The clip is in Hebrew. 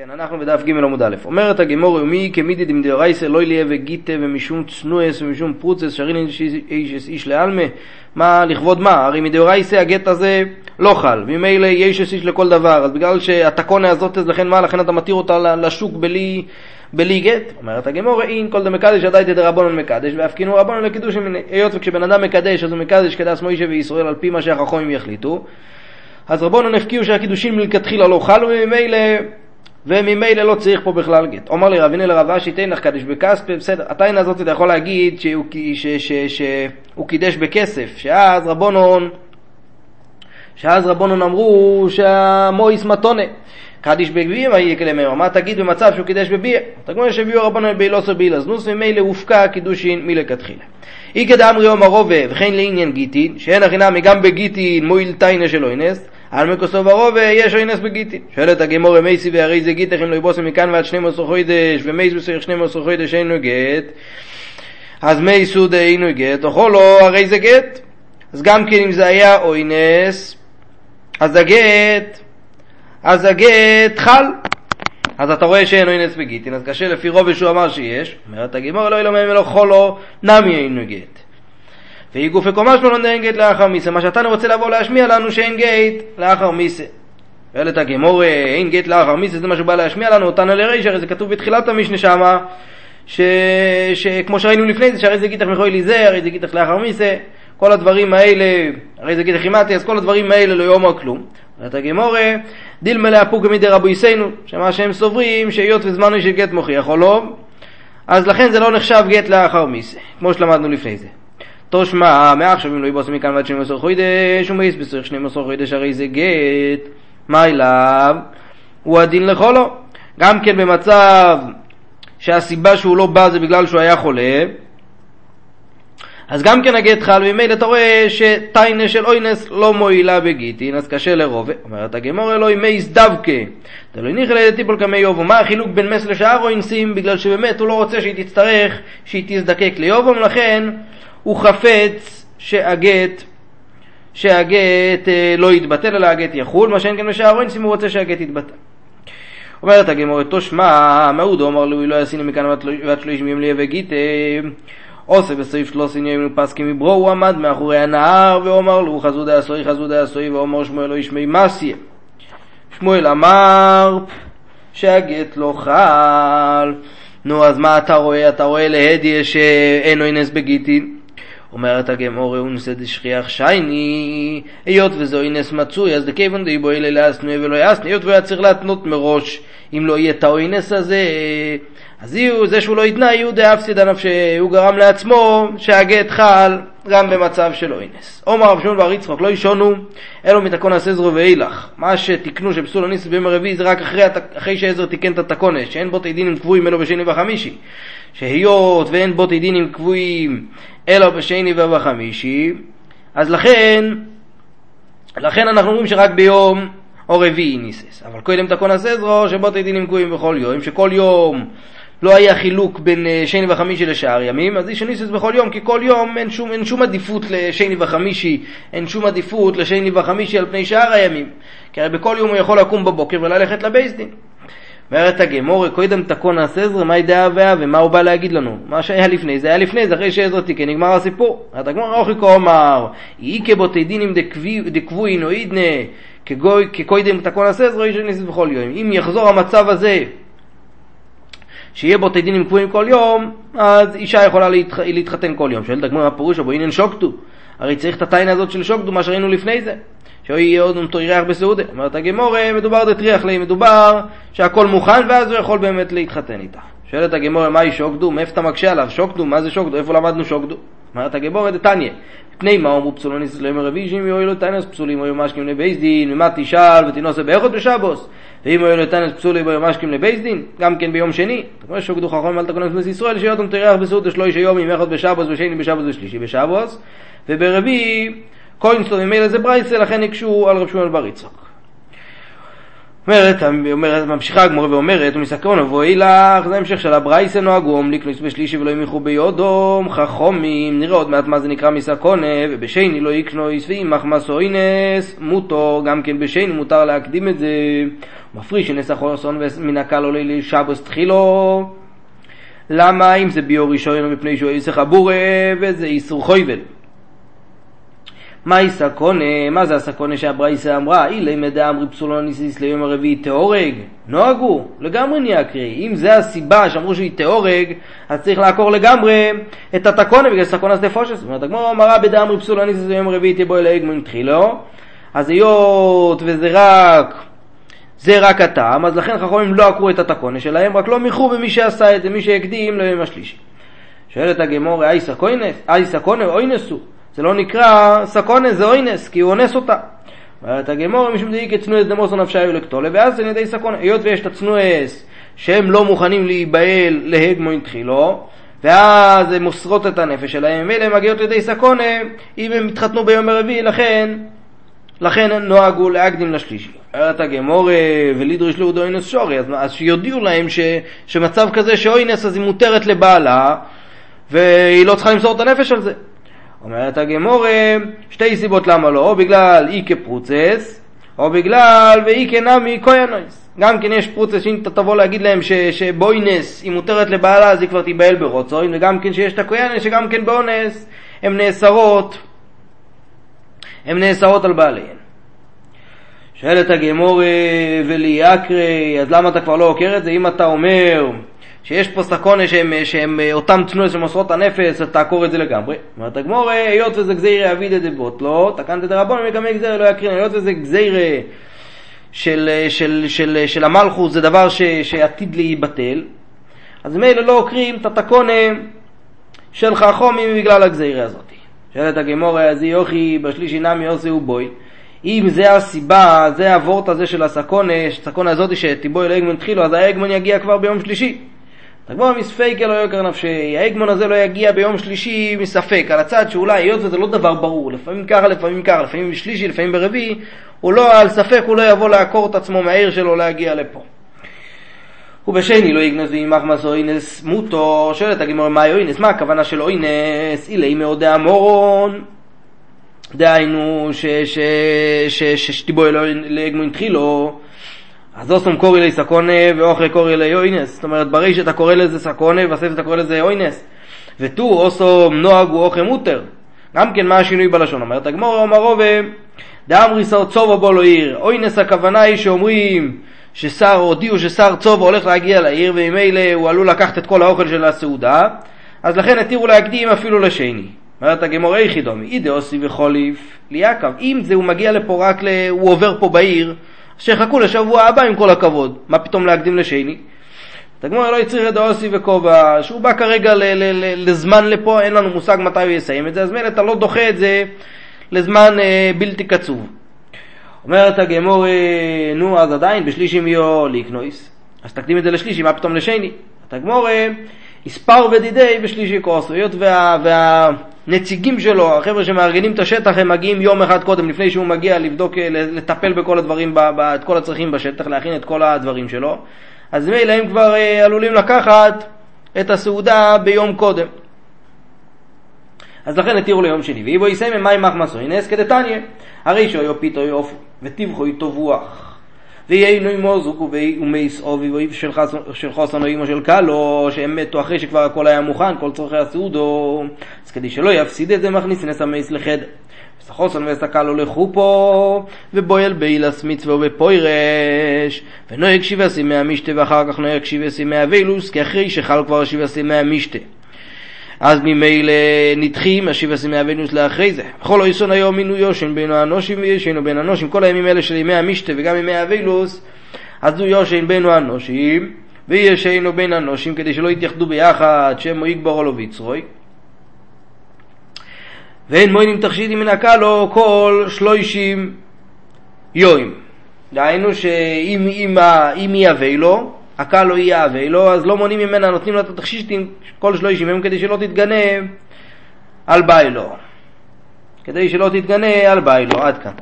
כן, אנחנו בדף ג' עמוד א'. אומרת הגמור ומי כמידי דמדאורייסא לא יליה וגיטה ומשום צנועס ומשום פרוצס שרין איש איש לעלמה מה לכבוד מה? הרי מדאורייסא הגט הזה לא חל וממילא יש איש לכל דבר אז בגלל שהתקונה הזאת אז לכן מה? לכן אתה מתיר אותה לשוק בלי, בלי גט? אומרת הגמור אין כל דמקדש עדיין דרבנון מקדש ואף כאילו רבנון לקידוש היות וכשבן אדם מקדש אז הוא מקדש כדס מוישה וישראל על פי מה שהחכמים יחליטו אז רבנון הפקיעו שהקידושים מלכתחילה לא חלו וממילא וממילא לא צריך פה בכלל גט. אומר לי רביני לרב אשי תנח קדש בכספי, בסדר, התיין הזאת אתה יכול להגיד שהוא, ש, ש, ש, שהוא קידש בכסף, שאז רבונון, שאז רבונון אמרו שהמויס מתונה. קדיש בגביע מה יהיה כלמר, מה תגיד במצב שהוא קידש בביע? תגמור שהביאו רבונון באילוסר באילזנוס וממילא הופקע קידושין מלכתחילה. אי כדאמרי אומר רובה וכן לעניין גיטין, שאין הכי גם בגיטין מועיל תיינה של אוינס, על מקוסו ורובה יש אינס בגיטין. שואלת הגמור מייסי והרי זה גיטך אם לא יבוסם מכאן ועד 12 חודש ומייס בסך 12 חודש אינו גט. אז מייסו דאינו גט אוכל לו הרי זה גט. אז גם כן אם זה היה אוינס אז הגט אז הגט חל. אז אתה רואה שאין אוינס בגיטין אז קשה לפי רוב שהוא אמר שיש. אומרת הגמור לא ילומם ולא חולו נמי אינו גט ואי גופי קומה שלו אין גט לאחר מיסה. מה שאתה רוצה לבוא להשמיע לנו שאין גט לאחר מיסה. שואלת הגמור, אין גט לאחר מיסה, זה מה שהוא בא להשמיע לנו, אותנו לריש, הרי זה כתוב בתחילת המשנה שמה, ש... שכמו שראינו לפני זה, שהרי זה גיתך מחוי לי זה, הרי זה גיתך לאחר מיסה, כל הדברים האלה, הרי זה גיתך חימתי, אז כל הדברים האלה לא יאמר כלום. אומרת הגמור, דילמה לאפוקה מדי רבו יסינו, שמה שהם סוברים, שהיות וזמנו של גט מוכיח או לא, אז לכן זה לא נחשב גט לאחר מיסה, כמו שלמדנו לפני זה. תושמע, מעכשיו אם לא יבוסם מכאן ועד 12 חודש, ומאיס בצריך 12 חודש, הרי זה גט, מה אליו? הוא הדין לכלו. גם כן במצב שהסיבה שהוא לא בא זה בגלל שהוא היה חולה, אז גם כן הגט חל, וממילא אתה רואה שטיינה של אוינס לא מועילה בגיטין, אז קשה לרובה. אומרת הגמור אלוהי מייס דווקא. תלוי לידי כמי יובו. מה החילוק בין מס לשאר אוינסים? בגלל שבאמת הוא לא רוצה שהיא תצטרך, שהיא תזדקק ליובום, לכן הוא חפץ שהגט שהגט אה, לא יתבטל אלא הגט יחול, מה שאין כן בשער אוינס אם הוא רוצה שהגט יתבטל. אומרת הגמורת תושמע, מעודו אמר לו, לא יסיני מכאן ועד שלושים יום ליהווה גיטה, עושה בסעיף שלושים יום פסקי מברו, הוא עמד מאחורי הנהר ואומר לו, חזו דה עשוי, חזו דה עשוי, ואומר שמואל לא ישמי מסיה. שמואל אמר שהגט לא חל. נו, אז מה אתה רואה? אתה רואה להדיה שאין אינס בגיטין. אומרת הגמור אונסא דשכיח שייני, היות וזו אינס מצוי, אז דכיוון דיבו אלה לאסנוי ולא יאסנוי, היות והיה צריך להתנות מראש, אם לא יהיה את האינס הזה, אז זה שהוא לא יתנה, יהיו דאפסידא נפשי, הוא גרם לעצמו שהגט חל גם במצב של אינס. עומר רב שמעון בר יצחק לא ישונו, אלו מתקון הסזרו ואילך. מה שתיקנו שפסול הניס ביום הרביעי זה רק אחרי, אחרי שעזר תיקן את התקונת, שאין בו תדין קבועים אלו בשני וחמישי. שהיות ואין בו תדינים קבועים אלא בשני ובחמישי, אז לכן, לכן אנחנו אומרים שרק ביום או רביעי ניסס. אבל קודם תקון הסזרו שבו תדינים קבועים בכל יום, שכל יום לא היה חילוק בין אה, שני וחמישי לשאר ימים, אז איש הניסס בכל יום, כי כל יום אין שום, אין שום עדיפות לשני וחמישי, אין שום עדיפות לשני וחמישי על פני שאר הימים. כי הרי בכל יום הוא יכול לקום בבוקר וללכת לבייס דין. אומרת הגמור, קודם תקון הסזר, מהי דעה ואה ומה הוא בא להגיד לנו? מה שהיה לפני זה היה לפני זה, אחרי שעזר תיקן, נגמר הסיפור. אומרת הגמור, אוכי כאומר, איקה בוטידינים דקבוין או אידנה, כקודם תקון הסזר, איש ניסס בכל יום. אם יחזור המצב הזה, שיהיה בו תדינים קבועים כל יום, אז אישה יכולה להתח... להתחתן כל יום. שואלת הגמור, מה פירוש? בו עניין שוקטו. הרי צריך את הטיינה הזאת של שוקטו, מה שראינו לפני זה. שיהיה עוד אותו ירח בסעודה. אומרת הגמורה, מדובר דטריח לי, מדובר שהכל מוכן ואז הוא יכול באמת להתחתן איתה. שואלת הגמורה, מהי שוקדו? מאיפה אתה מקשה עליו? שוקדו, מה זה שוקדו? איפה למדנו שוקדו? אומרת הגמורה, דתניא. פני מה אמרו פסולוניס לא רביעי, שאם יהיו לו טענס פסולים, היו משקים לבייס דין, ומה תשאל ותנוסה באיכות בשבוס, ואם היו לו טענס פסולים, היו משקים לבייס דין, גם כן ביום שני. כמו שוקדו חכם אל תקונן כנס ישראל, שיהיה אותם תריח בסעודה שלוש יום, איכות בשבוס, ושני בשבוס ושלישי בשבוס, וברביעי כהן ממילא זה ברייסה, לכן הקשו על רב שמואל בר יצחק. אומרת, אומרת, ממשיכה הגמורה ואומרת, ומסקרון אבואי לך, זה המשך של הברייסה נוהגום, לקנוס בשלישי ולא ימיכו ביודום, חכומים, נראה עוד מעט מה זה נקרא מסקונה, ובשני לא יקנוס ואימך מסוינס, מוטו, גם כן בשני מותר להקדים את זה, מפריש נסח חוסון מן הקל עולה לשבוס תחילו, למה אם זה ביור ראשון או מפני שהוא איסך אבורה, וזה איסור חויבל. מהי סקונה? מה זה הסקונה שהברייסה אמרה? אילי מדע אמרי פסולוניסיס ליום הרביעי תהורג? נוהגו, לגמרי נהיה קרי. אם זה הסיבה שאמרו שהיא תהורג, אז צריך לעקור לגמרי את התקונה בגלל סקונה סטפושס. זאת אומרת, הגמור אמרה בדע אמרי פסולוניסיס ליום הרביעי תבוא אלי תחילו. אז היות וזה רק זה רק הטעם, אז לכן חכמים לא עקרו את התקנה שלהם, רק לא מיחו במי שעשה את זה, מי שהקדים ליום השלישי. שואלת הגמרא, האי סכנה אונס הוא. זה לא נקרא סכנה, זה אונס, כי הוא אונס אותה. אומרת הגמרא, משום דאיכא צנועות דמסרן נפשייהו לקטלא, ואתיין לידי סכנה. היות ויש את הצנועות שהם לא מוכנים להיבהל להגמון תחילה, ואז הם מוסרות את הנפש שלהם, ואלה מגיעות לידי סכנה, אם הם התחתנו ביום הרביעי, לכן, לכן נוהגו להקדים לשלישי. אומרת הגמור, ולידריש לאודו אינס שורי, אז, אז שיודיעו להם ש, שמצב כזה שאוינס אז היא מותרת לבעלה, והיא לא צריכה למסור את הנפש על זה. אומרת הגמורה, שתי סיבות למה לא, או בגלל אי כפרוצס, או בגלל ואי כנמי קוינויס. גם כן יש פרוצס שאם אתה תבוא להגיד להם ש, שבוינס היא מותרת לבעלה אז היא כבר תיבהל ברוצוין, וגם כן שיש את הקוינויס שגם כן באונס הן נאסרות, הן נאסרות על בעליהן. שואלת הגמורה וליאקרי, אז למה אתה כבר לא עוקר את זה? אם אתה אומר שיש פה סקונה שהם, שהם אותם תנועות שמוסרות הנפש, אז תעקור את זה לגמרי. אומרת הגמור, היות וזה גזירה אביד את בוטלו, תקנת את הרבון ומקמי גזירה לא יקרין, היות וזה גזירה של, של, של, של המלכוס, זה דבר ש, שעתיד להיבטל, אז מילא לא עוקרים את התקונה של חכומים בגלל הגזירה הזאת. שואלת הגמור, אז יוכי בשלישי נמי עושה ובוי. אם זה הסיבה, זה הוורט הזה של הסקונה, הסקונה הזאת שתיבוי לאגמון התחילו, אז האגמון יגיע כבר ביום שלישי. הגמור מספיקה לא יוקר נפשי, האגמון הזה לא יגיע ביום שלישי מספק, על הצד שאולי, היות וזה לא דבר ברור, לפעמים ככה, לפעמים ככה, לפעמים בשלישי, לפעמים ברביעי, הוא לא, על ספק הוא לא יבוא לעקור את עצמו מהעיר שלו להגיע לפה. ובשני לא יגנז וימח מסו אינס מוטו, שואלת הגמור מה אינס, מה הכוונה של אינס, אילי מאוד דאמורון, דהיינו ששתיבו לאגמון תחילו, אז אוסום קורא לי סקונה ואוכרי קורא לי אוינס. זאת אומרת, בריש אתה קורא לזה סקונה ובסוף אתה קורא לזה אוינס. ותו אוסום נוהג הוא אוכרי מוטר. גם כן מה השינוי בלשון? אומרת הגמור אומרו דאמרי שר צובו בו לא עיר. אוינס הכוונה היא שאומרים ששר, הודיעו ששר צובו הולך להגיע לעיר וממילא הוא עלול לקחת את כל האוכל של הסעודה, אז לכן התירו להקדים אפילו לשני. אומרת הגמור איכי דומי, אידה אוסי וחוליף ליעקב. אם זה הוא מגיע לפה רק, ל... הוא עובר פה בעיר, שיחכו לשבוע הבא עם כל הכבוד. מה פתאום להקדים לשני? תגמור לא יצריך את האוסי וכובע, שהוא בא כרגע ל- ל- ל- לזמן לפה, אין לנו מושג מתי הוא יסיים את זה, אז מילא אתה לא דוחה את זה לזמן אה, בלתי קצוב. אומרת הגמור, אה, נו אז עדיין בשלישי מיו ליקנויס, אז תקדים את זה לשלישי, מה פתאום לשני? התגמור, הספר ודידי בשלישי כוס, היות וה... וה הנציגים שלו, החבר'ה שמארגנים את השטח, הם מגיעים יום אחד קודם, לפני שהוא מגיע לבדוק, אה, לטפל בכל הדברים, את כל הצרכים בשטח, להכין את כל הדברים שלו. אז מילא הם כבר אה, עלולים לקחת את הסעודה ביום קודם. אז לכן התירו ליום שני. ואי בעית אימא מחמת האונס, כדתניא. הרי שהיה פתו אפוי, וטבחו טבוח. ויינו מזוג ומת אביו של חתן או אמה של כלה, שהם מתו אחרי שכבר הכל היה מוכן, כל צורכי הסעודה, אז כדי שלא יפסיד את זה, מכניסין את המת לחדר. ואת החתן ואת הכלה לחופה, ובועל בעילת מצווה ופורש, ונוהג שבעה ימי המשתה, ואחר כך נוהג שבעה ימי אבילות, כי אחרי שחל כבר שבעה ימי המשתה. אז ממילא נדחים השיבה סימי אבנוס לאחרי זה. בכל אויסון היום מינויו של בין האנושים וישנו בין האנושים. כל הימים האלה של ימי המשתה וגם ימי אבילוס, אז הוא יושן בין האנושים וישנו בין האנושים כדי שלא יתייחדו ביחד שמו יגברו לו ויצרוי. ואין מוינים תכשיטים מן הקלו כל שלושים יוים. דהיינו שאם יהווה לו, הקל לא יהווה לו, אז לא מונעים ממנה, נותנים לה את התכשיטים כל שלושים ימים כדי שלא תתגנה על ביילו. כדי שלא תתגנה על ביילו. עד כאן.